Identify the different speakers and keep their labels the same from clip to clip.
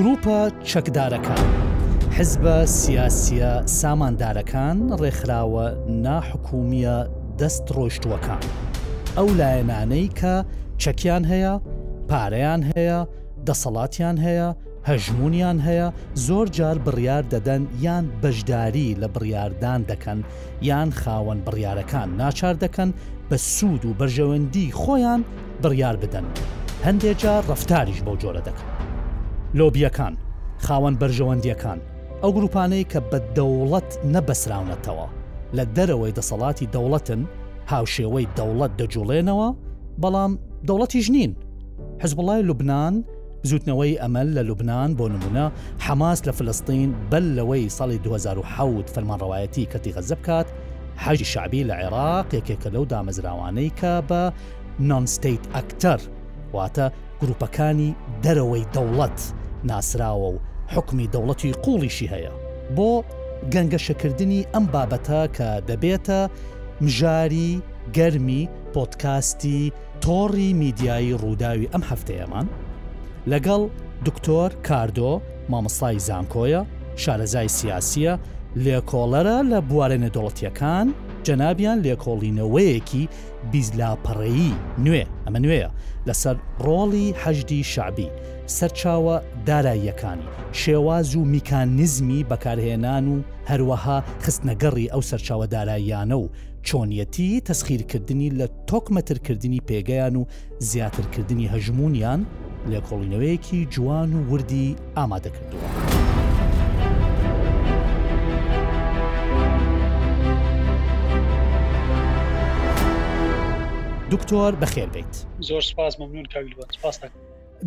Speaker 1: گروپە چەکدارەکان حزبە سیاسیە ساماندارەکان ڕێکخراوە ناحکومیە دەست ڕۆیشتووەکان ئەو لایەنانەی کە چەکیان هەیە پارەیان هەیە دەسەڵاتیان هەیە، هەژموونیان هەیە، زۆر جار بڕیار دەدەن یان بەشداری لە بڕیاردان دەکەن یان خاوەن بڕیارەکان ناچار دەکەن بە سوود و بەرژەوەندی خۆیان بڕیار بدەن هەندێک جار ڕفتاریش بەو جۆرە دەکەن لۆبیەکان خاوەن بەرژەوەندیەکان ئەو گروپانەی کە بە دەوڵەت نەبەسراونەتەوە لە دەرەوەی دەسەڵاتی دەوڵەتن هاوشێوەی دەوڵەت دەجوڵێنەوە بەڵام دەوڵەتیش نین حزبوڵای لوبنان، بزوتنەوەی ئەمەل لە لوبنان بۆ نمونە، حەماس لە فلستین، بەر لەوەی ساڵی دوو هەزار و حەوت فەرمانڕەوایەتی کەرتی غەزە بکات، حەشدی شەعبی لە عێراق یەکێکە لەو دامەزراوانەی کە بە نۆن ستەیت ئەکتەر واتە گروپەکانی دەرەوەی دەوڵەت ناسراوە و حوکمی دەوڵەتی قوڵیشی هەیە بۆ گەنگەشەکردنی ئەم بابەتە کە دەبێتە مژاری گەرمی پۆدکاستی تۆڕی میدیایی ڕووداوی ئەم هەفتەیەمان لەگەڵ دکتۆر کاردۆ مامۆستای زانکۆیە، شارەزای سیاسییە، لێکۆڵەرە لە بوارە نێودەوڵەتییەکان، جەنابیان لێکۆڵینەوەیەکی بیست لاپەڕەیی نوێ، ئەمە نوێیە، لەسەر ڕۆڵی حەشدی شەعبی، سەرچاوە داراییەکانی، شێواز و میکانیزمی بەکارهێنان و هەروەها خستنەگەڕی ئەو سەرچاوە داراییانە و چۆنیەتی تەسخیرکردنی لە تۆکمەترکردنی پێگەیان و زیاترکردنی هەژمونیان لێکۆڵینەوەیەکی جوان و وردی ئامادەکردووە. دکتۆر بەخێر بیت
Speaker 2: زۆر سپاس ممنون کاویلوان سپاس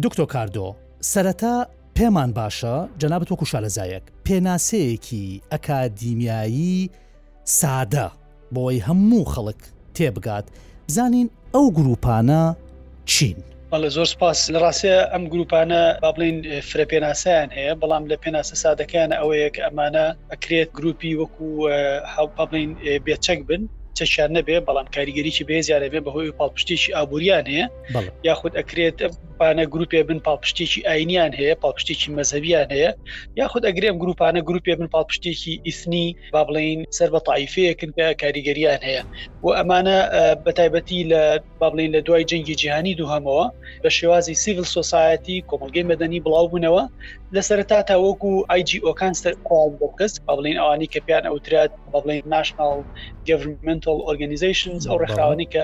Speaker 1: دکتۆ کاردۆ سەرەتا پێمان باشە جەنابەت وەکو شارەزایەک پێناسەیەکی ئەکادیمیایی سادە، بۆی هەموو خەڵک تێبگات بزانین ئەو گروپانە چین.
Speaker 2: بەڵێ زۆر سپاس، لە ڕاستیدا ئەم گروپانە با بڵێین فرە پێناسەیان هەیە، بەڵام لە پێناسە سادەکەیان ئەوەیە کە ئەمانە ئەکرێت گروپی وەکو با بڵێین بێ چەک بن، چەکیان نەبێت بەڵام کاریگەریی بەهێزیان هەبێت بەهۆی پاڵپشتێکی ئابووریان هەیە، یاخود ئەکرێت ئەم گروپانە گروپێ بن پاڵپشتێکی ئایینیان هەیە، پاڵپشتێکی مەزهەبیان هەیە، یاخود ئەگرێ ئەم گروپانە گروپێ بن پاڵپشتێکی ئیسنی، با بڵین سەر بە تایفەیەکن کە کاریگەریان هەیە و ئەمانە بە تایبەتی لە با بڵین لە دوای جەنگی جیهانی دووهمەوە بە شێوازی سیڤل سۆسایەتی کۆمەلگەی مەدەنی بڵاو بوونەوە لە سەرتا تا وەکو ئایجی ئۆکان سەر بەکەس با بڵین ئەوانی کە پیان ئەوترات بە بڵین ناشناڵ گەڤمنتال ئۆرگنیزیشن ئەو ڕێکخراوانی کە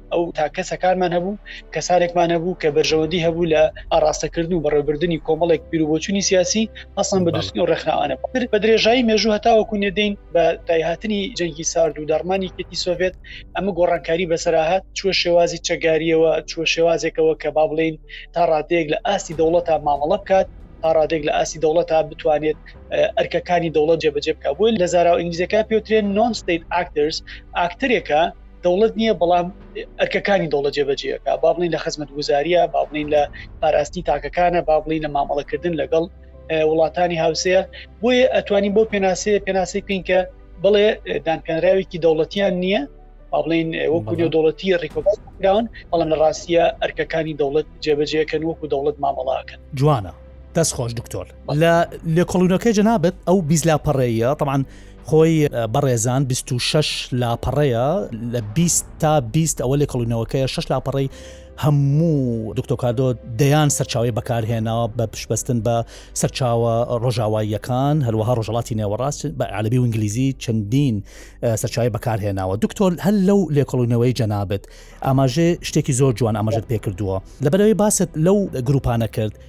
Speaker 2: ئەو تا کەسە کارمان هەبوو کەسارێکمان هەبوو کە بەرژەوەندی هەبوو لە ئاراستەکردن و بەڕێبردننی کۆمەڵێک بیرروبۆچوونی سیاسی ئەسان بە دوستنی و ڕێکخراوانە تر بە درێژایی مێژوو هەتاوەکو نێدەین بە دایهاتنی جەنگی سارد و دەڕمانی کێتی سۆڤێت ئەمە گۆڕانکاری بەسەراهات چوە شێوازی چەگاریەوە چوە شێوازێکەوە کە با بڵین تا ڕادەیەک لە ئاستی دەوڵەتە مامەڵە بکات تا ڕادێک لە ئاسی دەوڵەت تا بتوانێت ئەرکەکانی دەوڵەت جێبەجێ بکە بۆی لە زاراوە ئینگلیزەکە پێوترێن نۆن ستیت ئاکترس ئاکترێکە دەوڵەت نییە بەڵام ئەرکەکانی دەوڵەت جێبەجێەکە با بڵین لە خزمەت گوزاریە با بڵین لە پاراستی تاکەکانە با بڵین لە مامەڵەکردن لەگەڵ وڵاتانی هاوسەیە بۆیە ئەتوانین بۆ پێناسەیە پێناسی بکەین کە بڵێ دانپێنراوێکی دەوڵەتیان نییە با بڵین وەکو نێو دەوڵەتی ڕیکۆداون بەڵام لە ڕاستیە ئەرکەکانی دەوڵەت جێبەجێکەن وەکو دەوڵەت مامەڵاکەن
Speaker 1: جوانە دەست خۆش دکتۆر لە لێکۆڵونەکەی جەنابەت ئەو بیز لاپەڕەیە طبعاان خۆی بەڕێزان 26 لاپەڕەیە لە 20 تا 20 ئەوە لێکۆڵینەوەکەیە 6 لاپەڕی هەموو دکتۆکاردۆ دەیان سەرچاوی بەکارهێنا بە پشبەستن بە سەرچاوە ڕۆژاواییەکان هەروەها ڕۆژەڵاتی نێوەڕاست بە عالبی و ئینگلیزی چەندین سەرچاوی بەکارهێناوە دکتۆر هەل لەو لێکۆڵینەوەی جەنابێت ئاماژێ شتێکی زۆر جوان ئاماژت پێکردووە لەبەرەوەی باست لەو گروپانە کرد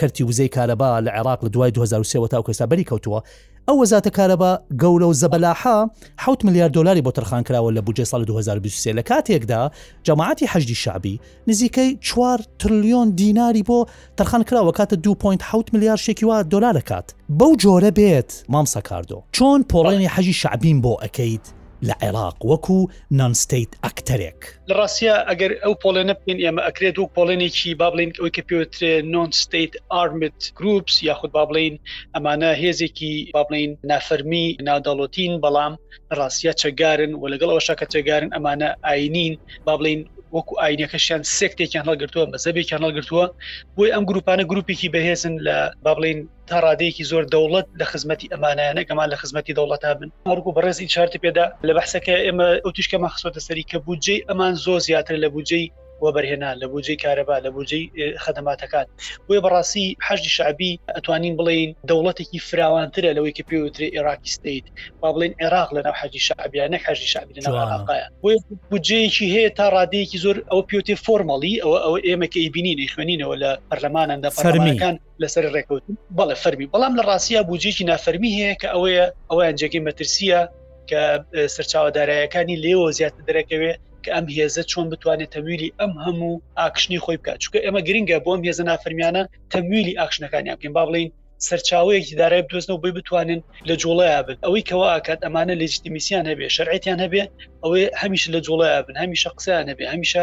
Speaker 1: کەرتی وزەی کارەبا لە عێراق لە دوای 2023 وە تاوکە ئێستا بەری کەوتووە ئەو وەزاتە کارەبا گەورە و زەبەلاحە حوت ملیار دلاری بۆ تەرخان کراوە لە بجێ سال 2023 لە کاتێکدا جەماعتی حەجدی شعبی نزیکەی 4 تلیۆن دیناری بۆ تەرخان کراوە کاتە 2.7 ملیار شێکی وا دلارەکات بەو جۆرە بێت مامسەکاردۆ چۆن پۆڵێنی حەجی شعبیم بۆ ئەەکەیت لە عێراق وەکو نان ستەیت ئەکتەرێک.
Speaker 2: لە ڕاستیا ئەگەر ئەو پۆڵێنە بکەین ئێمە ئەکرێت وەک پۆڵێنێکی با بڵێین ئەوەی کە پێوترێ نۆن ستەیت ئارمد گروپس یاخود با بڵێین ئەمانە هێزێکی با بڵێین نافەرمی نادەوڵەتین بەڵام لە ڕاستیا چەکگارن و لەگەڵ ئەوەشا کە چەکگارن ئەمانە ئاینین با بڵێین وەکو ئاینەکەشیان سێکتێکیان هەڵگرتووە مەزەبێکیان هەڵگرتووە بۆی ئەم گروپانە گروپێکی بەهێزن لە با بڵێین تا ڕادەیەکی زۆر دەوڵەت لە خزمەتی ئەمانایانە گەمان لە خزمەتی دەوڵەتا بن هەرکو بەڕێزی چارتی پێدا لە بەحسەکە ئێمە ئەو تیشکە مەخسۆتە سەری کە بودجەی ئەمان زۆ زیاتر لە بودجەی وەبەرهێنا لە بودجەی کارەبا لە بودجەی خەدەماتەکان بۆیە بەڕاستی حەشی شعبی ئەتوانین بڵین دەوڵەتێکی فراوانترە لەوەی کە پێوترێ عێراقی ستیت با بڵین عێراق لەناو حەجی شعبیە نەک حەژی شعبی لەناو عێراقایە بۆیە بودجەیەکی هەیە تا ڕادەیەکی زۆر ئەوە پێوتێ فۆرمەڵی ئەوە ئەوە ئێمە کە ئیبینی نەیخوێنینەوە لە پەرلەمانەدا فەرمیەکان لەسەر ڕێکوتن بەڵێ فەرمی بەڵام لە ڕاستە بودجێکی نافەرمی هەیە کە ئەوەیە ئەویان جێگەی مەترسیە کە سەرچاوەدارایەکانی لێەوە زیاتر دەرەکەوێت کە ئەم هێزە چۆن بتوانێت تەمویلی ئەم هەموو ئاکشنی خۆی بکات چکە ئێمە گرنگە بۆم هێزە نافەرمیانە تەمویلی ئاکشنەکانیان بکەین با بڵین سەرچاوەیەکی دارای بدۆزنەوە بۆی بتوانن لە جوڵەیە بن ئەوەی کەوا ئاکات ئەمانە لێجتیمیسیان هەبێ شەرعەتیان هەبێ ئەوەی هەمیش لە جوڵەیە بن هەمیشە قسەیان هەبێ هەمیشە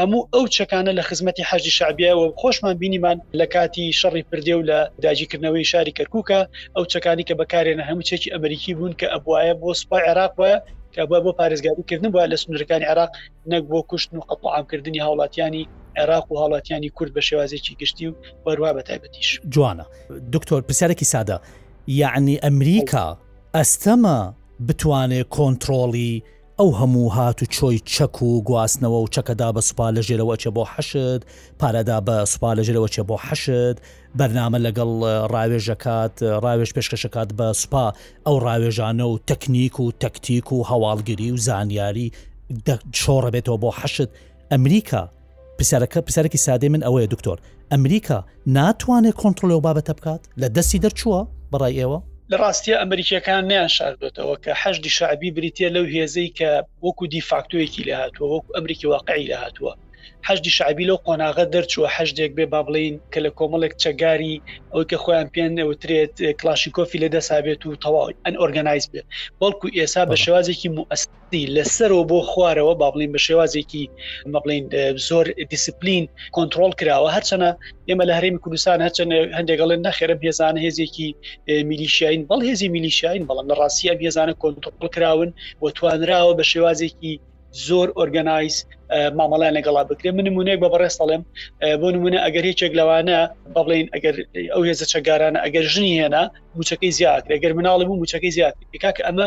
Speaker 2: هەموو ئەو چەکانە لە خزمەتی حەشدی شعبیایەوە خۆشمان بینیمان لە کاتی شەڕی پردێ و لە داگیرکردنەوەی شاری کەرکووکە ئەو چەکانی کە بەکارێنە هەموو چێکی ئەمریکی بوون کە ئەبواە بۆ سوپای عێراق وایە کە بە بۆ پارێزگاریکردن وە لە سنوورەکانی عێراق نەک بۆ کوشتن و قەتڵعامکردنی هاوڵاتیانی عێراق و هاوڵاتیانی کورد بە شێوازێکی گشتی و بەروها بە تایبەتیش
Speaker 1: جوانە دکتۆر پرسیارێکی سادە یعنی ئەمریکا ئەستەمە بتوانێت کۆنتترۆڵی ئەو هەموو هات و چۆی چەک و گواستنەوە و چەکە دا بە سوپا لە ژێرەوە ئەچێ بۆ حەشد، پارەدا بە سوپا لە ژێرەوە ئەچێ بۆ حەشد، بەرنامە لەگەڵ ڕاوێژ ئەکات، ڕاوێژ پێشکەش ئەکات بە سوپا، ئەو ڕاوێژانە و تەکنیک و تەکتیک و هەواڵگری و زانیاری دە چۆڕ ئەبێتەوە بۆ حەشد، ئەمریکا، پرسیارەکە پرسیارێکی سادەی من ئەوەیە دکتۆر ئەمریکا ناتوانێت کۆنتترۆل و بابەتە بکات لە دەستی دەرچووە بەڕای ئێوە
Speaker 2: لە ڕاستیە ئەمریکیەکان نیان شاردۆتەوە کە حەشدی شعبی بریتە لەو هێزەی کە وەکو دیفاکتۆیەکی لە هاتووە وەکو ئەمریکی واقعی لە هاتووە حەشدی شعبی لەو قۆناغە دەرچووە حەشتێک بێ با بڵین کە لە کۆمەڵێک چەگاری ئەوەی کە خۆیان پێن ئەوترێت کلاشیکۆفی لە دەسابێت و تەواوی ئەن ئۆرگەنایز بێت بەڵکو ئێسا بە شێوازێکی موئس لە سەرەوە بۆ خوارەوە با بڵین بە شێوازێکی مەبڵین زۆر دیسپلین کۆنتترۆل کراوە هەرچەنە ئێمە لە هەرێمی کوردستان هەرچەند هەندێکڵێن نەخێرە هێزانە هێزێکی میلیشیین بەڵ هێزی میلیشیین بەڵام لە ڕاستی ئەم هێزانە کۆنتترۆل کراون و توانراوە بە شێوازێکی زۆر ئۆرگەنایز مامەڵیان لەگەڵا بکرێن من نمونەیەک بە بەڕێز دەڵێم بۆ نمونە ئەگەر هیچێک لەوانە بڵین ئەگەر ئەو هێزە چەگارانە ئەگەر ژنی هێنا موچەکەی زیاتر ئەگەر مناڵی بوو موچەکەی زیاتر کاکە ئەمە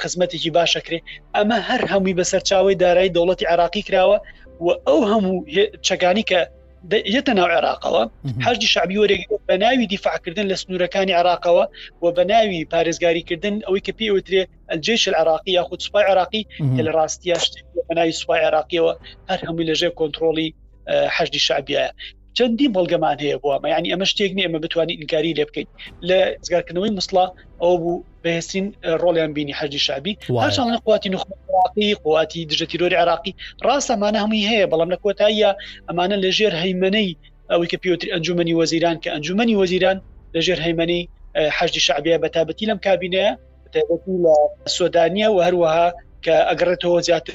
Speaker 2: خزمەتێکی باشەکرێ ئەمە هەر هەمووی بە سەرچاوی دارایی دەوڵەتی عراقی کراوە و ئەو هەموو چەکانی کە یەتە ناو عێراقەوە هەشتی شعبی وەرێک بە ناوی دیفاعکردن لە سنوورەکانی عراقەوە و بە ناوی پارێزگاریکردن ئەوەی کە پێوترێ ئەلجێش عراقی یاخود سوپای عراقی لە ڕاستیاش بەناوی سوپای عراقیەوە هەر هەمووی لەژێ کۆنتترۆڵی حەشدی شعبیایە چەندین بەڵگەمان هەیە بۆ ئەمە ینی ئەمە شتێک نیە ئەمە بتوانین ئینکاری لێ بکەین لە زگارکردنەوەی مسڵا ئەوە بوو بەهێسترین ڕۆڵیان بینی حەجی شابی هەرچڵ لە قوتی نخواقی قوتی دژە تیرۆری عراقی ڕاست ئەمانە هەمووی هەیە بەڵام لە کۆتاییە ئەمانە لە ژێر هەیمنەی ئەوەی کە پێوتری ئەنجومی وەزیران کە ئەنجومی وەزیران لە ژێر هەیمنەی حەجی شعبە بە تابەتی لەم کابینەیە سۆدانە و هەروەها کە ئەگەڕێتەوە زیاتر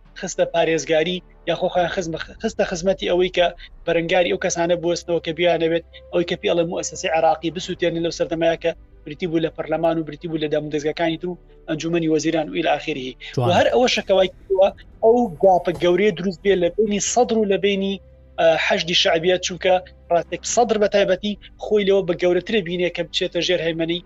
Speaker 2: خستە پارێزگاری یاخۆ خۆیان خزم خستە خزمەتی ئەوەی کە بەرەنگاری ئەو کەسانە بستنەوە کە بیانەوێت ئەوی کە پێڵە موسسی عراقی بسووتێن لەو سەردەمەیە کە بریتی بوو لە پەرلەمان و بریتی بوو لە دام دەستگەکانی تر و ئەنجومی وەزیران و ئیلاخری هەر ئەوە شەکەوای ئەو گاپە گەورەیە دروست بێ لە بینی سەدر و لە بینی حەشدی شعبیە چونکە ڕاستێک سەدر بە تایبەتی خۆی لەوە بە گەورەترە بینێ کە بچێتە ژێر هەیمەنی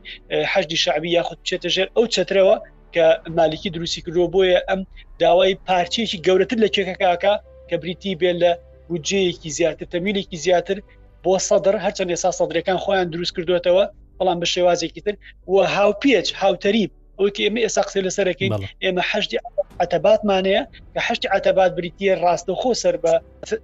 Speaker 2: حەشدی شعبی یاخود بچێتە ژێر ئەو چەترەوە کە مالیکی دروستی کردو بۆیە ئەم داوای پارچەیەکی گەورەتر لە کێکەکەکە کە بریتی بێت لە بودجەیەکی زیاتر تەمیلێکی زیاتر بۆ سەدر هەرچەند ئێسا سەدرەکان خۆیان دروست کردوێتەوە بەڵام بە شێوازێکی تر و هاوپێچ هاوتەریب ئەوکە ئێمە ئێسا قسە لەسەرەکەین ئێمە هەشتی عتەباتمانەیە کە هەشتی عتەبات بریتە ڕاستەخۆ سەر بە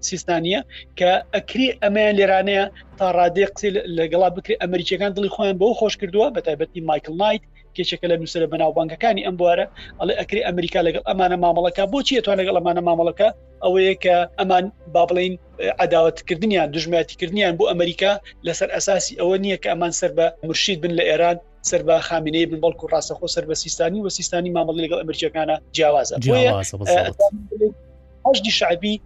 Speaker 2: سیستانیە کە ئەکری ئەمەیان لێرانەیە تا ڕادێ قسەی لەگەڵا بکرێت ئەمریکیەکان دڵی خۆیان بۆ خۆش کردووە بە تایبەتی مایکل نایت یەکێکە لە نووسرە بەناوبانگەکانی ئەم بوارە ئەڵێ ئەکری ئەمریکا لەگەڵ ئەمانە مامەڵەکە بۆچی توان لەگەڵ ئەمانە مامەڵەکە ئەوەیە کە ئەمان با بڵین عداوتکردنیان دژماتیکردنیان بۆ ئەمریکا لەسەر ئەساسی ئەوە نییە کە ئەمان سەر بە مرشید بن لە ئێران سەر بە خامینەی بن بەڵکو ڕاستەخۆ سەر بە سیستانی و سیستانی مامەڵی لەگەڵ ئەمریکەکانە جیاوازە هەشدی شعبی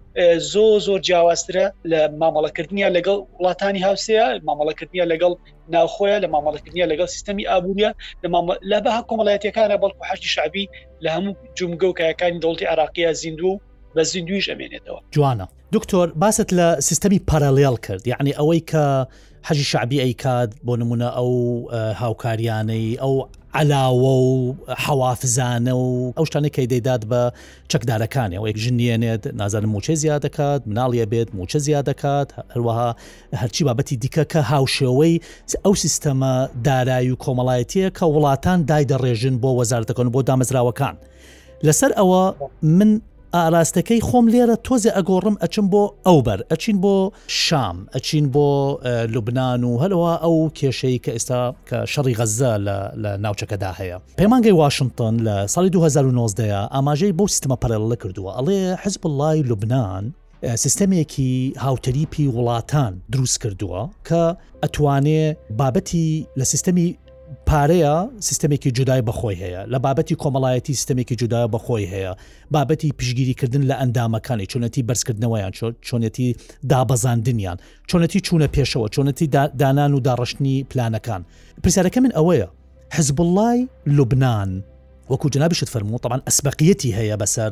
Speaker 2: زۆ زۆر جیاوازترە لە مامەڵەکردنیان لەگەڵ وڵاتانی هاوسەیە مامەڵەکردنیان لەگەڵ ناوخۆیە، لە مامەڵەکردنیان لەگەڵ سیستەمی ئابووریە، لە بەها کۆمەڵایەتیەکانە، بەڵکو حەشدی شەعبی لە هەموو جومگە و کایەکانی دەوڵەتی عێراقیە زیندووە و بە زیندوویش ئەمێنێتەوە.
Speaker 1: جوانە دکتۆر باست لە سیستەمی پارالێڵ کرد یەعنی ئەوەی کە حەجی شعبی ئەیکات بۆ نمونە ئەو هاوکاریانەی ئەو علاوە و حەوافزانە و ئەو شتانە کەی دەیدات بە چەکدارەکانی ئەوەی ژنیێنێت نازانم موچە زیاد دەکات مناڵیە بێت موچە زیاد دەکات هەروەها هەرچی بابەتی دیکە کە هاوشێوەی ئەو سیستەمە دارایی و کۆمەڵایەتیە کە وڵاتان دایدەڕێژن بۆ وەزارەتەکەن بۆ دامەزراوەکان لەسەر ئەوە من ئاراستەکەی خۆم لێرە تۆزێ ئەگۆڕم ئەچم بۆ ئەو بەر ئەچین بۆ شام ئەچین بۆ لوبناان و هەلەوە ئەو کێشەی کە ئێستا کە شەڕی غەزە لە ناوچەکەدا هەیە پەیمانگەی واشنگتن لە ساڵی 2019 ئاماژەی بۆ سیستمە پەرێڵە کردووە ئەڵێ حزب اللهی لوبناان سیستەمێکی هاوتەریپی وڵاتان دروست کردووە کە ئەتوانێ بابەتی لە سیستەمی پارەیە سیستمێکی جودای بەخۆی هەیە لە بابەتی کۆمەڵایەتی سیستمێکی جودا بەخۆی هەیە بابەتی پشگیریکردن لە ئەندامەکانی چۆنەتی بەرزکردنەوەیان چۆنێتی دابەزاندنیان چۆنەتی چوونە پێشەوە چۆنەتی دانان و داڕشتنی پلانەکان پرسیارەکە من ئەوەیە حزب اللهی لوبناان وەکو جنابشت فەرمو طبعاان ئەسبقیەتی هەیە بەسەر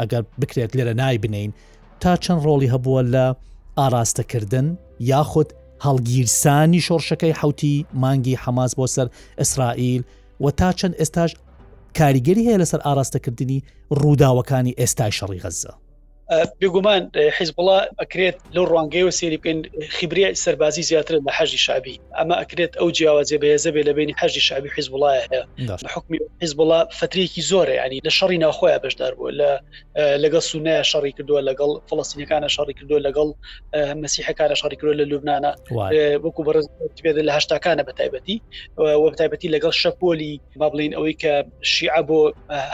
Speaker 1: ئەگەر بکرێت لێرە نایبنین تا چەند ڕۆڵی هەبووە لە ئاراستەکردن یاخود هەڵگیرسانی شۆڕشەکەی حوتی مانگی حەماس بۆ سەر ئیسرائیل و تا چەند ئێستاش کاریگەری هەیە لەسەر ئاراستەکردنی ڕووداوەکانی ئێستای شەڕی غەزە
Speaker 2: بێگومان حیزبڵا ئەکرێت لەو ڕوانگەیەوە سێری بکەین خیبریا سەربازی زیاتر لە حەژی شابی ئەمە ئەکرێت ئەو جیاوازێ بەهێزە بێ لە بینی حەژی شعبی حیزبڵایە هەیە حکمی حیزبڵا فترێکی زۆرە ینی لە شەڕی ناوخۆیان بەشدار بووە لە لەگەڵ سونەیە شەڕی کردووە لەگەڵ فلستینەکانە شەڕی کردووە لەگەڵ مەسیحەکانە شەڕی کردووە لە لوبناە وەکو بەڕز بێت لە هەشتاکانە بە تایبەتی وە تایبەتی لەگەڵ شەپۆلی با بڵین ئەوەی کە شیع بۆ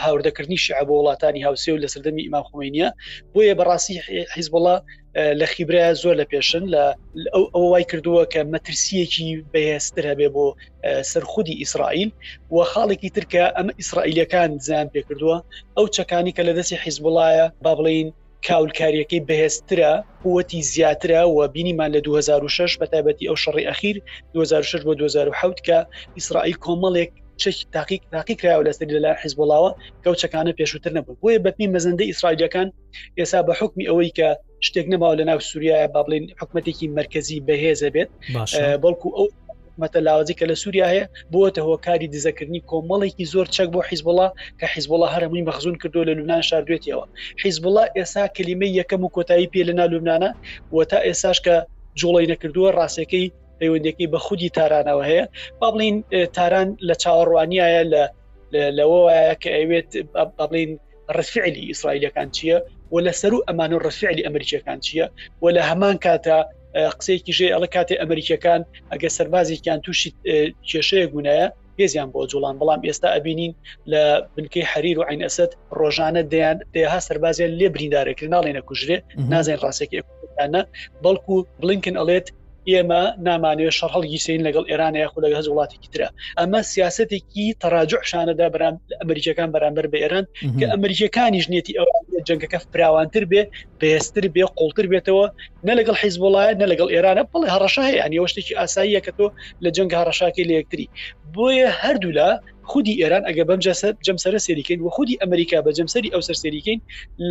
Speaker 2: هاوردەکردنی شیع بۆ وڵاتانی هاوسێ و لە سەردەمی ئیمام خومینە بۆیە بەڕاستی حیزبڵە لە خیبرا زۆر لە پێشن لە ئەو وای کردووە کە مەترسیەکی بەهێزتر هەبێ بۆ سەرخودی ئیسرائیل و خاڵێکی ترکە ئەمە ئیسرائیلەکان زیان پێکردووە ئەو چەکانی کە لە دەستی حیزبڵایە با بڵین کاولکاریەکەی بەهێزترە قوتی زیاترە و بینیمان لە 2006 بە تایبەتی ئەو شەڕی ئەخیر 2006 بۆ 2007 کە ئیسرائیل کۆمەڵێک چەکی تاقیق تاقی کراوە لەسەر لەلا حیزبڵاوە کەوچەکانە پێشووتر نەبوو بۆیە بەپی مەزەندە ئیسرائیلەکان ئێسا بە حکمی ئەوەی کە شتێک نەماوە لە ناو سووریە با بڵین حکوومەتێکی مرکزی بەهێزە بێت بەڵکو ئەو حکومەتە لاوازی کە لە سووریا هەیە بۆتە هۆکاری دزەکردنی کۆمەڵێکی زۆر چەک بۆ حیزبڵە کە حیزبڵە هەرمووی مەخزون کردو لە لوبناان شاردوێتیەوە حیزبڵە ئێسا کلیمەی یەکەم و کۆتایی پێ لە نالوبناانە و تا ئێساش کە جوڵی نەکردووە ڕاستەکەی پەیوەندەکەی بە خودی تارانەوە هەیە با بڵین تاران لە چاوەڕوانیایە لە لەوەیە کە ئەوێت بڵین ڕسفعلی ئیسرائیلەکان چییە و لە سەرو ئەمان و ڕسفعلی ئەمریکیەکان چییە و لە هەمان کاتە قسەیەکی ژێ ئەڵە کاتێ ئەمریکیەکان ئەگە سەربازێکیان تووشی کێشەیە گونایە هێزیان بۆ جوڵان بەڵام ئێستا ئەبینین لە بنکەی حەریر و عین ئەسد ڕۆژانە دەیان دەها سەربازیان لێ بریندارێکرد ناڵێنە کوژرێ نازین ڕاستێکی ئەمریکانە بەڵکو بلینکن ئەڵێت ئێمە نامانوێ شەڕ هەڵگیسین لەگەڵ ئێران یاخود لەگە هەز وڵاتێکی ترە ئەمە سیاستێکی تەراجع شانەدا برام ئەمریکەکان بەرامبەر بە ئێران کە ئەمریکەکانیش نێتی ئەو جەنگەکە فراوانتر بێ بەهێستر بێ قوڵتر بێتەوە نە لەگەڵ حیز وڵایە نە لەگەڵ ئێرانە بڵێ هەڕەشە هەیە ئەنیەوە شتێکی ئاساییە کە تۆ لە جەنگ هەڕەشاکەی لە یەکتری بۆیە هەردوولا خودی ئێران ئەگەر بەم جەمسەرە سەیری کەین و خودی ئەمریکا بە جەمسەری ئەو سەر سەیری کەین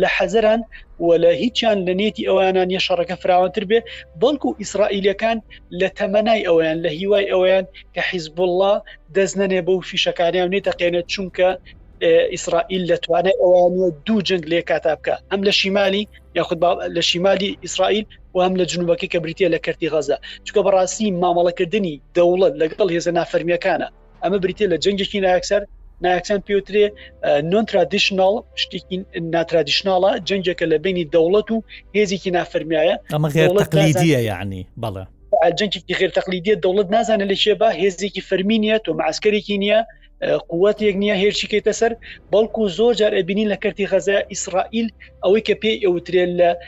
Speaker 2: لە حەزەران و لە هیچیان لە نێتی ئەوانان یە شەڕەکە فراوانتر بێ بەڵکو ئیسرائیلەکان لە تەمەنای ئەویان لە هیوای ئەویان کە حیزب الله دەست نەنێ بەو فیشەکانیان نێتەقێنە چونکە ئیسرائیل لە توانای ئەوانە دوو جنگ لێ کاتا بکە هەم لە شیمالی یاخود لە شیمالی ئیسرائیل و هەم لە جنوبەکەی کە بریتە لە کەرتی غەزە چکە بەڕاستی مامەڵەکردنی دەوڵەت لەگەڵ هێزە نافەرمیەکانە ئەمە بریتە لە جەنگێکی نایەکسەر نایەکسان پێوترێ نۆن ترادیشنال شتێکی ناترادیشنناڵە جەنگێکە لە بینی دەوڵەت و هێزێکی نافەرمیایە
Speaker 1: ئەمە غێرتەقلیدیە یعنی بەڵێ
Speaker 2: جەنگێکی غێر تەقلیدیە دەوڵەت نازانە لە شێبا هێزێکی فەرمی نیە تۆ ماسکەرێکی نییە قوت یەک نییە هێرشی کەیتە سەر بەڵکو زۆر جار ئەبینین لە کەرتی غەزای ئیسرائیل ئەوەی کە پێی ئەوترێن لە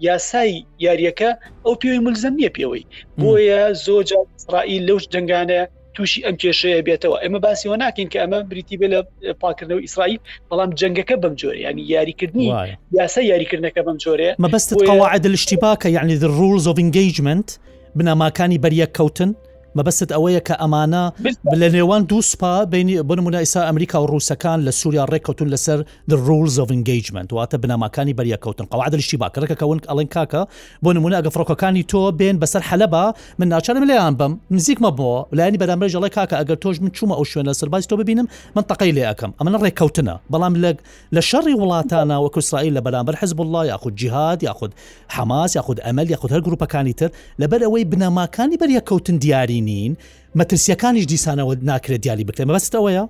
Speaker 2: یاسای یاریەکە ئەو پێوی ملزم نییە پێوەی بۆیە زۆر ئیسرائیل لەو جنگانە تووشی ئەم کێشەیە بێتەوە ئەمە باسیەوە ناکەین کە ئەمە بریتی بێ لە پاکردنەوە ئیسرائیل بەڵام جنگەکە بەم جۆرە ینی یاریکردنی یاسا یاریکردنەکە بەم جۆرەیە
Speaker 1: مەبەست قواعد لشتیباکە یعنی the rules of engagement بنەماکانی بەریەک کەوتن مەبەست ئەوەیە کە ئەمانە لە نێوان دوو سوپا بینی بنمونە ئیسا ئەمریکا و ڕووسەکان لە سووریا ڕێککەوتون لەسەر The rules of engagement واتە بنەماکانی بەریەککەوتن قواعد الاشتباک ڕێکە کە ونک ئەڵێن کاکە بۆ نمونە ئەگە فڕۆکەکانی تۆ بێن بەسەر حەلەبا من ناچارم لێیان بم نزیک مەبەوە لایەنی بەرامبەرش ئەڵێ کاکە ئەگەر تۆش من چوومە ئەو شوێنە سەربازی تۆ ببینم من تەقەی لێ ئەکەم ئەمەە ڕێککەوتنە بەڵام لە لە شەڕی وڵاتانە وەکو ئیسرائیل لە بەرامبەر حزب الله یاخود جیهاد یاخود حەماس یاخود ئەمەل یاخود هەر گروپەکانی تر لەبەر ئەوەی بنەماکانی بەریەککەوتن دیاری نین مەترسیەکانیش دیسانەوە ناکرێت
Speaker 2: دیاری بکرێن بەستەوەیە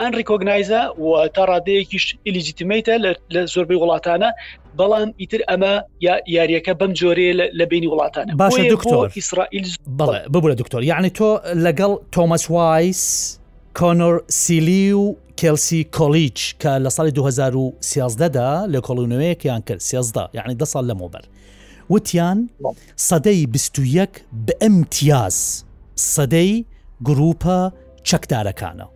Speaker 2: ئەن ڕیکۆگنایزە و تا ڕادەیەکیش ئیلیجیتیمیتە لە زۆربەی وڵاتانە بەڵام ئیتر ئەمە یا یاریەکە بەم جۆرێ لە بینی وڵاتان
Speaker 1: باشە دکتۆر ئیسرائیل ببورە دکتۆر یعنی تۆ لەگەڵ تۆمەس وایس کۆنۆر سیلی و کێلسی کۆلیج کە لە ساڵی 2013دا لە کۆڵونەوەیەکیان کرد سێزدا یعنی دە ساڵ لەمەوبەر وتیان سەدەی 21 بە ئەمتیاز سەدەی گروپە چەکدارەکانە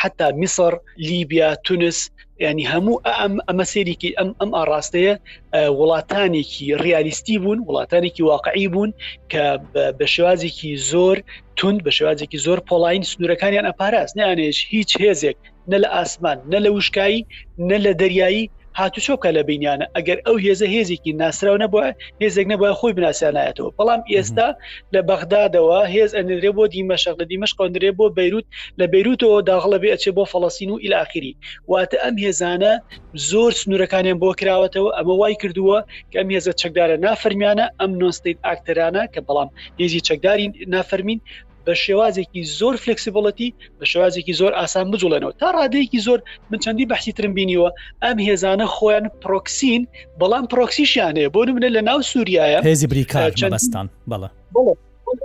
Speaker 2: حتا میسر لیبیا تونس ینی هەموو ئەم ئەمە سێریکی ئەم ئەم ئاڕاستەیە وڵاتانێکی ریالیستی بوون وڵاتانێکی واقعی بوون کە بە شێوازێکی زۆر تونند بە شێوازێکی زۆر پۆلاین سنوورەکانیان ئەپاراست نیانێش هیچ هێزێک نە لە ئاسمان نە لە وشکایی نە لە دەریایی هاتوچۆ بکە لە بینیانە ئەگەر ئەو هێزە هێزێکی ناسراو نەبووە هێزێک نەبووە خۆی بناسیانایەتەوە بەڵام ئێستا لە بەغدادەوە هێز ئەندرێ بۆ دیمەشق لە دیمەش قندرێ بۆ بەیروت لە بەیروتەوە داغڵە بێ ئەچێ بۆ فەڵەسین و ئیلاخری واتە ئەم هێزانە زۆر سنوورەکانیان بۆ کراوەتەوە ئەمە وای کردووە کە ئەم هێزە چەکدارە نافەرمیانە ئەم نۆستیت ئاکتەرانە کە بەڵام هێزی چەکداری نافەرمین بە شێوازێکی زۆر فلکسیبڵەتی بە شێوازێکی زۆر ئاسان بجوڵێنەوە تا ڕادەیەکی زۆر من چەندی بەحسی ترم بینیوە ئەم هێزانە خۆیان پرۆکسین بەڵام پرۆکسیشیان هەیە بۆ منە لە ناو سووریایە
Speaker 1: هێزی بریکار چەندستان بەڵە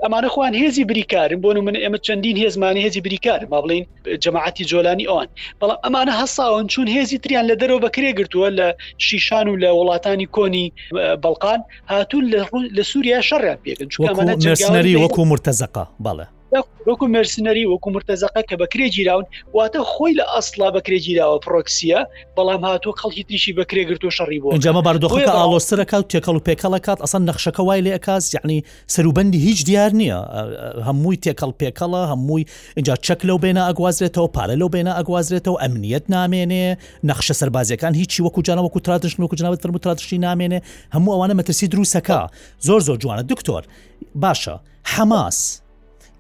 Speaker 2: ئەمانە خۆیان هێزی بریکارن بۆن من ئێمە چەندین هێزمانی هێزی بریکار ما بڵین جەماعەتی جۆلانی ئەوان بەڵام ئەمانە هەساون چون هێزی تریان لە دەرەوە بەکرێ گرتووە لە شیشان و لە وڵاتانی کۆنی بەڵقان هاتوون لە سووریا شەڕیان پێکن
Speaker 1: چونەری وەکو مرتەزەقا بەڵێ
Speaker 2: وەکو مرسنەری وەکو مرتەزەقە کە بەکرێ گیراون واتە خۆی لە ئەسڵا بەکرێ گیراوە پرۆکسیە بەڵام هاتوو خەڵکی تریشی بەکرێ گرتو شەڕی بۆ
Speaker 1: جەمە باردۆخەکە ئاڵۆسترەکە و تێکەڵ و پێکەڵەکات ئەسان نەخشەکە وای لێکات یعنی سەروبەندی هیچ دیار نییە هەمووی تێکەڵ پێکەڵە هەمووی اینجا چەک لەو بێنە ئەگوازرێتەوە پارە لەو بێنە ئەگوازرێتەوە ئەمنیەت نامێنێ نەخشە سەربازیەکان هیچی وەکو جانە وەکو ترادشن وەکو جناوت فرمو ترادشی نامێنێ هەموو ئەوانە مەترسی دروستەکە زۆر زۆر جوانە دکتۆر باشە حەماس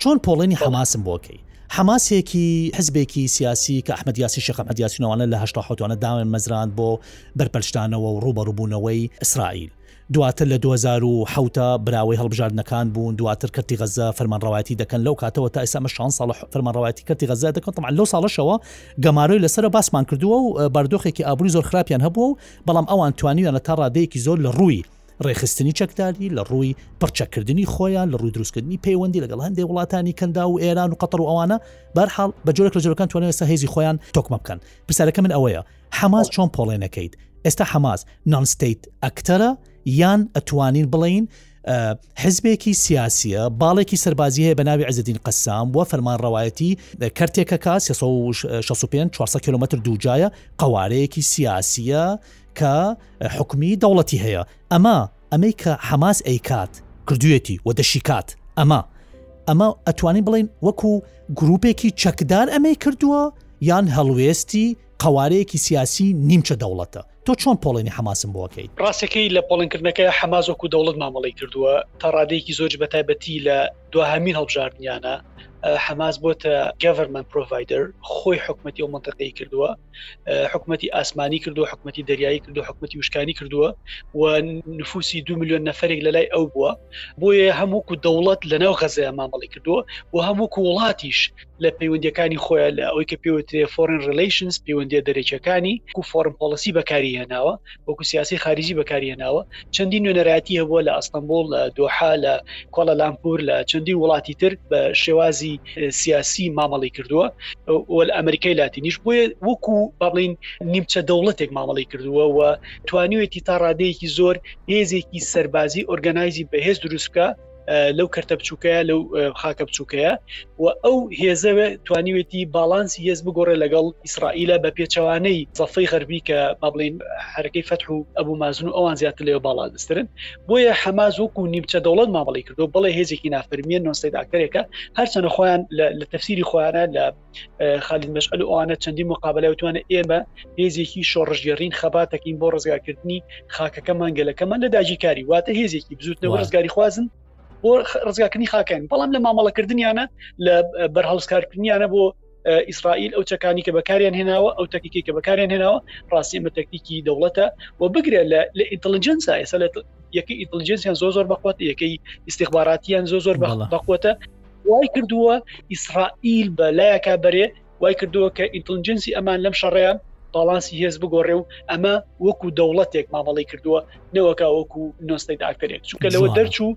Speaker 1: چۆن پۆڵێنی حەماسم بۆکەی حەماسێکی حزبێکی سیاسی کە ئەحمد یاسی شەق ئەحمد یاسینەوانە لە هشتا حوتوانە داوێن مەزران بۆ بەرپەرشتانەوە و ڕوبەڕوبوونەوەی ئیسرائیل دواتر لە دوو هەزار و حەوت براوەی هەڵبژاردنەکان بوون، دواتر کەرتی غەززە فەرمانڕەوایەتی دەکەن، لەو کاتەوە تا ئێستا ئەمە شانزد ساڵە فەرمانڕەوایەتی کەرتی غەززە دەکەن، تەبعەن لەو ساڵەشەوە گەمارۆی لەسەرە باسمان کردووە و باردۆخێکی ئابووری زۆر خراپیان هەبووە و بەڵام ئەوان توانیویانە تا ڕادەیەکی زۆر لە ڕووی ڕێکخستنی چەکداری، لە ڕووی پڕچەککردنی خۆیان، لە ڕووی دروستکردنی پەیوەندی لەگەڵ هەندێک وڵاتانی کەنداو و ئێران و قەتەر و ئەوانە، بەهەرحاڵ بە جۆرێک لە جۆرەکان توانیویانە ئێستا هێزی خۆیان تۆکمە بکەن، پرسیارەکەی من ئەوەیە، حەماس چۆن پۆڵێنەکەیت؟ ئێستا حەماس نان ستیت ئەکتەرە یان ئەتوانین بڵین حزبێکی سیاسیە باڵێکی سەربازی هەیە بە ناوی عزدین قەسام و فەرمان ڕەوایەتی کەرتێکە کا 400 کیلومتر دووجایە قوارەیەکی سیاسیە کە حکومی دەوڵەتی هەیە ئەمە ئەمەی کە حەماس ئەیکات کردوێتی و دەشیکات ئەمە ئەمە ئەتوانی بڵین وەکو گروپێکی چەکدار ئەمەی کردووە یان هەڵوێستی قەوارەیەکی سیاسی نیمچە دەوڵەتە. تۆ چۆن پۆڵێنی حەماسم بۆ ئەکەیت؟
Speaker 2: ڕاستەکەی لە پۆڵێنکردنەکەیا حەماس وەکو دەوڵەت مامەڵەی کردووە تا ڕادەیەکی زۆرج بە تایبەتی لە دواهامین هەڵبژاردنیانە حەماس بۆتە گەڤەرمەن پرۆڤایدەر خۆی حکوومەتی و منتەقەی کردووە حکوومەتی ئاسمانی کردو حکوومەتی دەریایی کردو حکوومەتی وشکانی کردووە و نفوسی دو میلیۆن نەفرێک لە لای ئەو بووە بۆیە هەمووکو دەوڵەت لەناو غەزەیە مامەڵی کردووە و هەمووکو وڵاتیش لە پەیوەندیەکانی خۆیان لە ئەوی کە پێوترێ فۆرن ریلیشنز پەیوەندی دەرەکیەکانی و فۆرم پۆلسی بەکاری هێناوە وەکو سیاسی خارجی بەکاری هێناوە چەندی نوێنەرایەتی هەبووە لە ئەستەمبول لە دۆحا لە کۆڵە لامپور لە چەندی وڵاتی تر بە شێوازی سیاسی مامەڵی کردووە وەل ئەمریکای لاتینیش بۆیە وەکو بەڵین نیمچە دەوڵەتێک مامەڵی کردووە و توانیوێتی تا ڕادەیەکی زۆر هێزێکی سەربازی ئۆرگەنایزی بەهێز دروستکە لەو کەرتە بچووکەیە لەو خاکە بچووکەیە و ئەو هێزەوێ توانیوێتی باڵانسی هێز بگۆڕێ لەگەڵ ئیسرائیلە بە پێچەوانەی زەفەی غەربی کە با بڵین حرەکەی فەت و ئەبوو مازن و ئەوان زیاتر لەوە باڵادسترن بۆیە حەماز وەکو نیمچە دەوڵەت مامەڵی کردو بڵێ هێزێکی نافەرمیە نۆسەید ئاکتەرێکە هەرچەنە خۆیان لە تەفسیری خۆیانە لە خالید مەشعل و ئەوانە چەندی مقابلە وتوانە ئێمە هێزێکی شۆڕژگەڕین خەباتەکەین بۆ ڕزگارکردنی خاکەکەمان گەلەکەمان لە داگیرکاری واتە هێزێکی بزوتنەوە ڕزگاری خوازن بۆ ڕزگاکردنی خاکەن بەڵام لە مامەڵەکردنیانە لە بەرهەڵستکارکردنیانە بۆ ئیسرائیل ئەو چەکانی کە بەکاریان هێناوە ئەو تەکیکی کە بەکاریان هێناوە ڕاستی مە تەکتیکی دەوڵەتە و بگرە لە لە ئینتەلجنسا ئێستا لە یەکەی ئینتەلجنسیان زۆ زۆر بەخوت یەکەی استخباراتیان زۆ زۆر بەخوتە وای کردووە ئیسرائیل بە لایەکە بەرێ وای کردووە کە ئینتلجنسی ئەمان لەم شەڕەیە باڵانسی هێز بگۆڕێ و ئەمە وەکو دەوڵەتێک مامەڵی کردووە نەوەکە وەکو نۆستیت ئاکتەرێک چونکە لەوە دەرچوو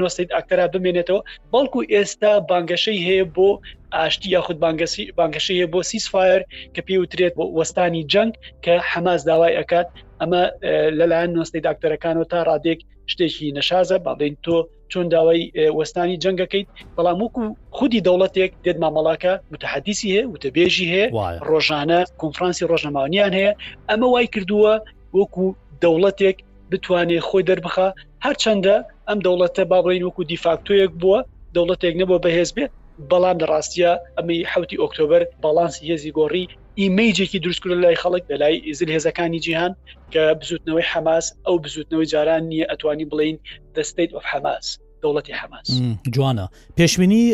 Speaker 2: نۆستیت ئاکتەرا بمێنێتەوە بەڵکو ئێستا بانگەشەی هەیە بۆ ئاشتی یاخود بانگەسی بانگەشە هەیە بۆ سیسفایر کە پێی وترێت بۆ وەستانی جەنگ کە حەماس داوای ئەکات ئەمە لەلایەن نۆستەی داکتەرەکانەوە تا ڕادێک شتێکی نەشازە باڵێن تۆ چۆن داوای وەستانی جەنگ ئەکەیت بەڵام وەکو خودی دەوڵەتێک دێت مامەڵاکە متحدیسی هەیە وتەبێژی هەیە ڕۆژانە کۆنفرانسی ڕۆژنەماوانیان هەیە ئەمە وای کردووە وەکو دەوڵەتێک بتوانێت خۆی دەربخە هەرچەندە ئەم دەوڵەتە بابڵین وەکو دیفاکتۆیەک بووە دەوڵەتێک نەبووە بەهێز بێت بەڵام لە ڕاستە ئەمەی حوتی ئۆکتۆبر باڵانسی هێزی گۆڕی ئیمەیجێکی دروستکرد لای خەڵک لە لای ئیزل هێزەکانی جیهان کە بزوتنەوەی حەماس ئەو بزوتنەوەی جاران نییە ئەتوانی بڵین دەوڵەتی حماس
Speaker 1: جوانە پێشبینی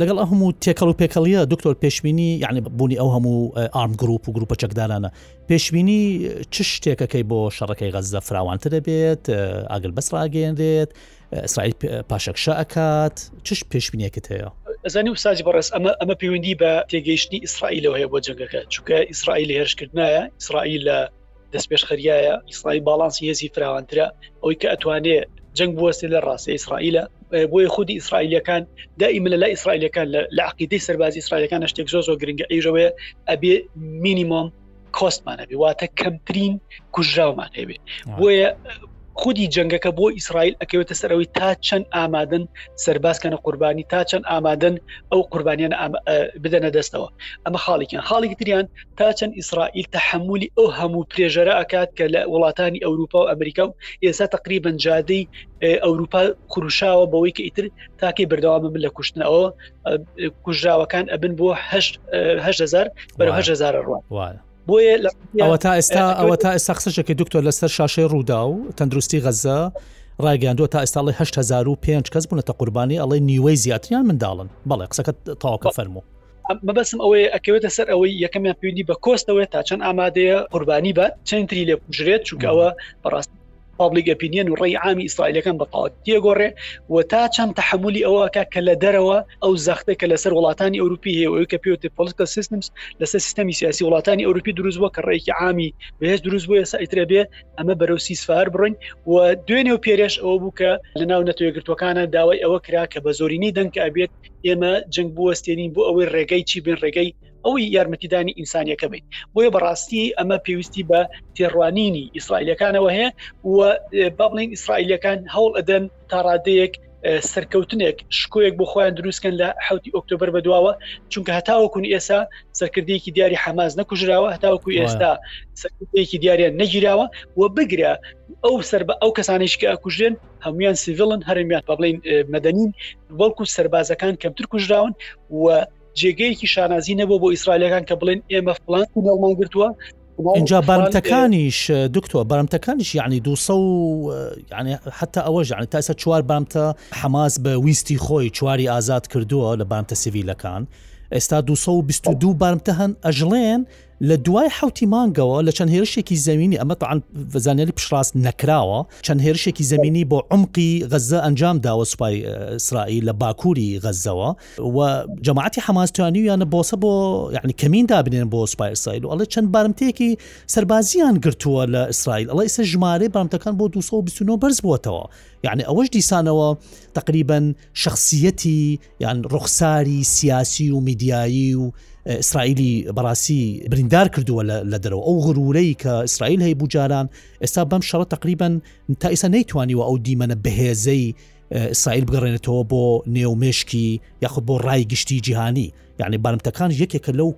Speaker 1: لەگەڵ ئە هەموو تێکەڵ و پێکەڵیە دکتۆر پێشبینی یعنی بوونی ئەو هەموو ئارم گروپ و گروپە چەکدارانە پێشبینی چ شتێکەکەی بۆ شەڕەکەی غەزە فراوانتر دەبێت ئاگل بەس ڕاگەێنرێت ئیسرائیل پاشەکشە ئەکات چش پێشبینیەکەت هەیە
Speaker 2: ئەزانی و ساجی بەڕێز ئەمە ئەمە پەیوەندی بە تێگەیشتنی ئیسرائیلەوە هەیە بۆ جەنگەکە چونکە ئیسرائیل هێرشکردایە ئیسرائیل لە دەستپێشخەریایە ئیسرائیل باڵانسی هێزی فراوانترە ئەوەی کە ئەتوانێ جەنگ بوەستێ لە ڕاستی ئیسرائیلە بۆیە خودی ئیسرائیلەکان دائیمە لە لای ئیسرائیلەکان لە عقیدەی سەربازی ئیسرائیلەکان شتێک زۆ زۆ گرنگە ئەیژەوەیە ئەبێ مینیمۆم کۆستمانەبێ واتە کەمترین کوژراومان هەبێ بۆیە خودی جەنگەکە بۆ ئیسرائیل ئەکەوێتە سەر ئەوەی تا چەند ئامادەن سەربازکەنە قوربانی تا چەند ئامادەن ئەو قوربانیان بدەنە دەستەوە ئەمە خاڵێکیان خاڵێکی تریان تا چەند ئیسرائیل تحملی ئەو هەموو پرێژەرە ئەکات کە لە وڵاتانی ئەوروپا و ئەمریکا و ئێستا تقریبن جادەی ئەوروپا خروشاوە بەوەی کە ئیتر تاکەی بەردەوام من لە کوشتنەوە کوژراوەکان ئەبن بۆ هزار بەرهزار ڕوان
Speaker 1: بۆیە ئەوە تا ئێستا ئەوە تا ئێستا قسەشەکە دکتۆر لەسەر شاشەی ڕوودا و تەندروستی غەزە ڕایگەاندووە تا ئێستاڵی 1950 کەس بوونەتە قوربانی ئەڵێ نیوەی زیاتریان منداڵن بەڵێ قسەکە تاواکە فەرموو
Speaker 2: مەبەسم ئەوەیە ئەکەوێتە سەر ئەوەی یەکەمیان پێویدی بە کۆستەوەێت تا چەند ئامادەیە قوربانی بە چەندتری لێ بژرێت چونکەوە بەڕاستی پابلیک ئەپینیەن و ڕێی ئامی ئیسرائیلەکان بە تاوت تێگۆڕێ و تا چەند تحملی ئەوەکە کە لە دەرەوە ئەو زەختە کە لەسەر وڵاتانی ئەوروپی هەیە ئەوی کە پێوتە پۆلیتە سیستمس لەسەر سیستمی سیاسی وڵاتانی ئەوروپی دروست بووە کە ڕێکی عامی بەهێز دروست بووە ئێستا ئیترە بێ ئەمە بەرەو سیسفار بڕین و دوێنێ و پێرێش ئەوە بوو کە لە ناو نەتوێگرتوەکانە داوای ئەوە کرا کە بە زۆرینەی دەنکە ئەبێت ئێمە جنگ بوەستێنین بۆ ئەوەی ڕێگەی چی بن ڕێگەی ئەوەی یارمەتیدانی ئینسانیەکە بیت بۆیە بەڕاستی ئەمە پێویستی بە تێڕوانینی ئیسرائیلەکانەوە هەیە و با بڵین ئیسرائیلەکان هەوڵ ئەدەن تا ڕادەیەک سەرکەوتنێک شکۆیەک بۆ خۆیان دروستکەن لە حوتی ئۆکتۆبر بەدواوە چونکە هەتاوەکوون ئێسا سەرکردەیەکی دیاری حەماز نەکوژراوە هەتاوەکو ئێستا سەرکردەیەکی دیاریان نەگیراوە و بگرە ئەو سەر بە ئەو کەسانیش کە ئەکوژێن هەمویان سیڤلن هەرمیان پابلین مەدەنین بەڵکو سربازەکان کەمتر کوژراون و جێگەیەکی شانازی نەبوو بۆ ئیسرائیلەکان کە بڵێن ئێمە فلان تونێڵمان گرتووە
Speaker 1: اینجا بارمتەکانیش دکتۆ بارمتەکانیش یعنی دو ینی حتا ئەوە ژانی تاسە چوار بامتە حەماس بە ویستی خۆی چواری ئازاد کردووە لە بامتە سیویلەکان ئێستا 222 بارمتە هەن ئەژڵێن لە دوای حوتی مانگەوە لە چەند هێرشێکی زەوینی ئەمە تاعاان زانیاری پشڕاست نەکراوە چەند هێرشێکی زەمینی بۆ عمقی غەزە ئەنجام داوە سوپای ئیسرائیل لە باکووری غەزەوە و جەماعەتی حەماستوانی یانە بۆسە بۆ یعنی کەمین دابنێن بۆ سوپای ئیسرائیل و ئەڵێ چەند بارمتەیەکی سربازیان گرتووە لە ئیسرائیل ئەڵە ئیسە ژمارە بارمتەکان بۆ 229 بەرز بووەتەوە یعنی ئەوەش دیسانەوە تقریبن شخصیەتی یان ڕوخساری سیاسی و میدیایی و ئیسرائیلی بەڕاستی بریندار کردووە لە دەرەوە ئەو غرورەی کە ئیسرائیل هەیە بجاران ئێستا بەم شەڕە تقریبان تا ئیسا نەیتوانیوە ئەو دیمەنە بەهێزەی ئیسرائیل بگەڕێنێتەوە بۆ نێو مشکی یاخود بۆ ڕای گشتی جیهانی یعنی بارمتەکان یەکێکە لەو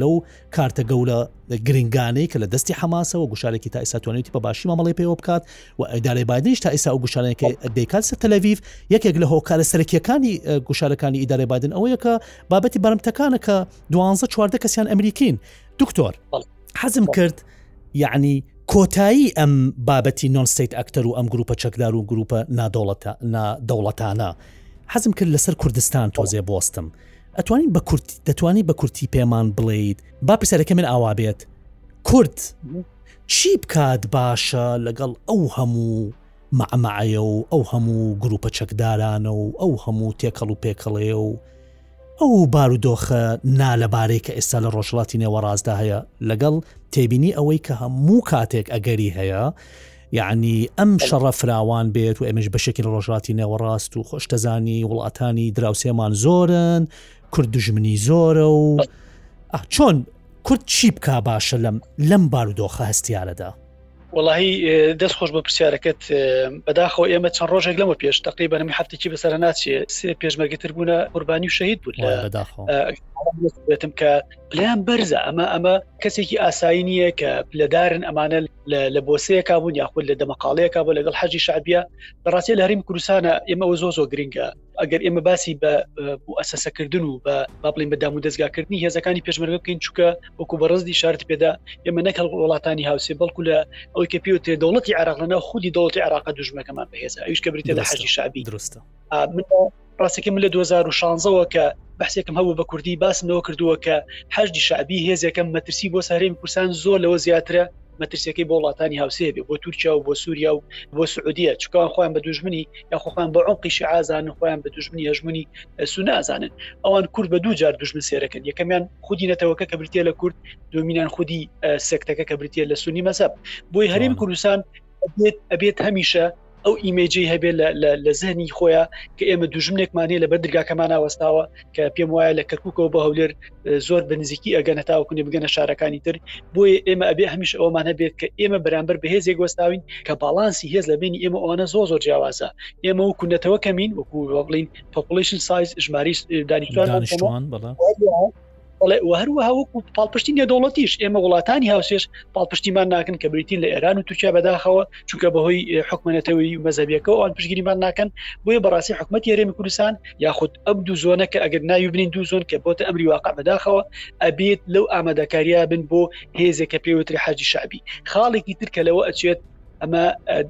Speaker 1: لەو کارتە گەورە گرنگانەی کە لە دەستی حماسەوە گوشارێکی تا ئستا توانێتی بە باشی مامەڵی پێوە بکات و ئەدارەی بادنیش تا ئستا و گوشارێکی دەیکات سەر تەلەویف یەکێک لە هۆکارە سەرەکیەکانی گوشارەکانی ئیدارەی بادن ئەوەیە کە بابەتی بەرمتەکانە کە دوانزە چواردە کەسیان ئەمریکین دکتۆر حەزم کرد یعنی کۆتایی ئەم بابەتی نۆنستیت ئەکتەر و ئەم گروپە چەکدار و گروپە نادەوڵەتە نادەوڵەتانە حەزم کرد لەسەر کوردستان تۆزێ بۆستم. ئەتوانین بە کورت دەتوانانی بە کورتی پێمان بڵێیت با پرسیارەکە من ئاوا بێت کورد چی بکات باشە لەگەڵ ئەو هەموو مەعمەعەیە و ئەو هەموو گروپە چەکدارانە و ئەو هەموو تێکەڵ و پێکەڵەیە و ئەو بارودۆخە نا لەبارەی کە ئێستا لە ڕۆژڵاتی نێوەڕاستدا هەیە لەگەڵ تێبینی ئەوەی کە هەموو کاتێک ئەگەری هەیە یەعنی ئەم شەڕە فراوان بێت و ئێمەش بەشێکی ڕۆژهاتی نێوەڕاست و خۆشتەزانی وڵاتانی دراوسێمان زۆرن کورد دژمنی زۆرە و چۆن کورد چی بکا باشە لەم لەم بارودۆخە هەستیارەدا
Speaker 2: وڵی دەست خۆش بە پرسیارەکەت بەداخەوە ئێمە چەند ڕۆژێک لەمە پێش تەقی بەنەمی هەفتێکی بەسەر ناچێ سێ پێشمەرگتر بوونە قوربانی و شەهید بوو بێتم کە پلیان بەرزە ئەمە ئەمە کەسێکی ئاسایی نییە کە پلەدارن ئەمانە لە بۆسەیەکا بوون یاخود لە دەمەقاڵەیەکە بۆ لەگەڵ حەجی شعبە لە ڕاستی لە هەریم کوردستانە ئێمە ئەو زۆ زۆ گرنگە ئەگەر ئێمە باسی بە ئەسەسەکردن و بە بابلین بەدام و دەستگاکردنی هێزەکانی پێشمەرگە بکەین چووکە وەکو بەڕزدی شارت پێدا ئێمە نەکەڵ وڵاتانی هاوسێ بەڵکو لە ئەوەی کە پێوتێ دەوڵەتی عراق لەنا خودی دەوڵی عراق دژمەکەمان بەهێزە ئەوش کە بریتە لە حەجی شعبی
Speaker 1: درستە
Speaker 2: ڕاستەکە من لە 2016ەوە کە بەحسێکم هەبوو بە کوردی باسم لەوە کردووە کە هەشتی شعبی هێزەکەم مەترسی بۆ سەرێن کورسان زۆر لەوە زیاترە مەترسیەکەی بۆ وڵاتانی هاوسێ بێ بۆ تورکیا و بۆ سووریا و بۆ سعودیە چکان خۆیان بە دوژمنی یاخۆخوان بە ئەو قیشی ئازان و خۆیان بە دوژمنی هەژمونی سونازانن ئەوان کورد بە دوو جار دوژمن سێرەکەن یەکەمیان خودی نەتەوەکە کە بریتە لە کورد دومینان خودی سەکتەکە کە بریتە لە سونی مەسەب بۆی هەریم کوردستان ئەبێت هەمیشە ئەو ئیمێجی هەبێت لە زەنی خۆیان کە ئێمە دوژمنێکمانێ لە بەر درگاکەمان ناوەستاوە کە پێم وایە لە کەکوکەوە بە هەولێر زۆر بنزیکی ئەگەنە تاوکونێ بگەنە شارەکانی تر بۆیە ئێمە ئەبێ هەمیش ئەومان هەبێت کە ئێمە بەرامبەر بەهێزێک وەستاوین کە باڵانسی هێز لە بینی ئێمە ئەوانە زۆ زۆر جیاوازە ئێمە و کوونەتەوە کەمین وەکو بڵین پۆپلیشن سایز ژماری
Speaker 1: دانیشتوان بەڵام بەڵێ و
Speaker 2: هەروەها وەکو پاڵپشتی نێدەوڵەتیش ئێمە وڵاتانی هاوسێش پاڵپشتیمان ناکەن کە بریتی لە ئێران و تورکیا بەداخەوە چونکە بەهۆی حکومەتەوەی و مەزەبیەکە ئەوان پشگیریمان ناکەن بۆیە بەڕاستی حکوومەت یارێمی کوردستان یاخود ئەم دوو زۆنە کە ئەگەر ناوی بنین دوو زۆن کە بۆتە ئەمری واقع بەداخەوە ئەبێت لەو ئامادەکاریا بن بۆ هێزێک کە پێوتری حەجی شعبی خاڵێکی ترکە لەوە ئەچێت ئەمە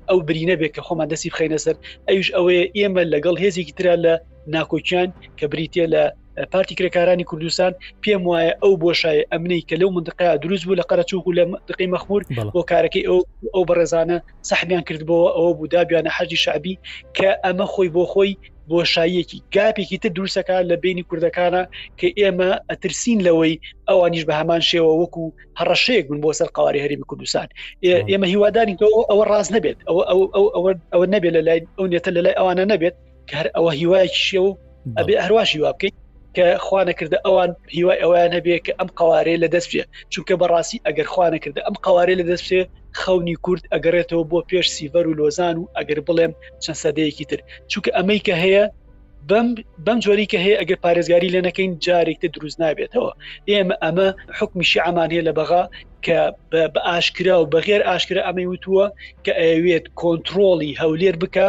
Speaker 2: ئەو برینە بێت کە خۆمان دەستی بخینە سەر ئەوش ئەوەیە ئێمە لەگەڵ هێزێکی تررا لە ناکۆکیان کە بریتە لە پارتی کرێکارانی کوردستان پێم وایە ئەو بۆشای ئەمنەی کە لەو منطقەیە دروست بوو لە قەرەچووک و لە دقی مەخمور بۆ کارەکەی ئەو ئەو بەڕێزانە سەحبیان کردبەوە ئەوە بوو دابیانە حەجی شعبی کە ئەمە خۆی بۆ خۆی بۆشاییەکی گاپێکی تر دروستەکە لە بینی کوردەکانە کە ئێمە ئەترسین لەوەی ئەوانیش بە هەمان شێوە وەکو هەڕەشەیەک بوون بۆ سەر قواری هەرمی کوردستان ئێمە هیوادارین تۆ ئەوە ڕاست نەبێت ئەوە ئەوە نەبێت لە لای ئەو نێتە لە لای ئەوانە نەبێت کە هەر ئەوە هیوایەکیشە و ئەبێ هەرواش هیوا بکەیت کە خوانەکردە ئەوان هیوای ئەویان هەبێ کە ئەم قوارێ لە دەست بێ چونکە بەڕاستی ئەگەر خوانەکردە ئەم قوارێ لە دەست بێ خەونی کورد ئەگەڕێتەوە بۆ پێش سیڤەر و لۆزان و ئەگەر بڵێم چەند سەدەیەکی تر چونکە ئەمەی کە هەیە بەم بەم جۆری کە هەیە ئەگەر پارێزگاری لێ نەکەین جارێکتە دروست نابێتەوە ئێمە ئەمە حکمیشی ئەمان هەیە لە بەغا کە بە ئاشکرا و بەغێر ئاشکرا ئەمەی وتووە کە ئەوێت کۆنتترۆڵی هەولێر بکە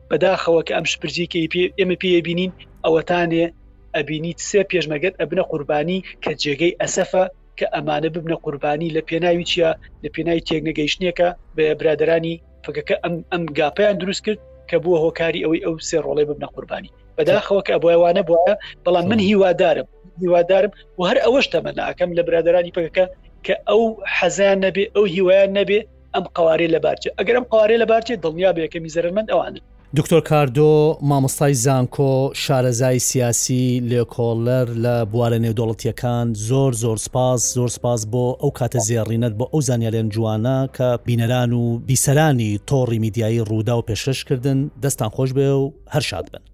Speaker 2: بەداخەوە کە ئەم شپرزی کە ئێمە پێ بینین ئەوەتانێ ئەبینیت سێ پێشمەگەت ئەبنە قوربانی کە جێگەی ئەسەفە کە ئەمانە ببنە قوربانی لە پێناوی چیە لە پێناوی تێکنەگەیشتنێکە بە برادرانی فکەکە ئەم ئەم گاپیان دروست کرد کە بووە هۆکاری ئەوەی ئەو سێ ڕۆڵێ ببنە قوربانی بەداخەوە کە ئەبوایوانە بواە بەڵام من هیوادارم هیوادارم و هەر ئەوەش تەمەناکەم لە برادرانی پکەکە کە ئەو حەزیان نەبێ ئەو هیوایان نەبێ ئەم قوارێ لە بارچێ ئەگەر ئەم قوارێ لە بارچێ دڵنیا بێکەمی زەرمەند ئەوانن
Speaker 1: دکتۆر کاردۆ مامۆستای زانکۆ شارەزای سیاسی لێکۆڵەر لە بوارە نێودەوڵەتیەکان زۆر زۆر سپاس زۆر سپاس بۆ ئەو کاتە زێڕینەت بۆ ئەو زانیاریان جوانە کە بینەران و بیسەرانی تۆڕی میدیایی ڕوودا و پێشش کردن دەستان خۆش بێ و هەر شاد بن.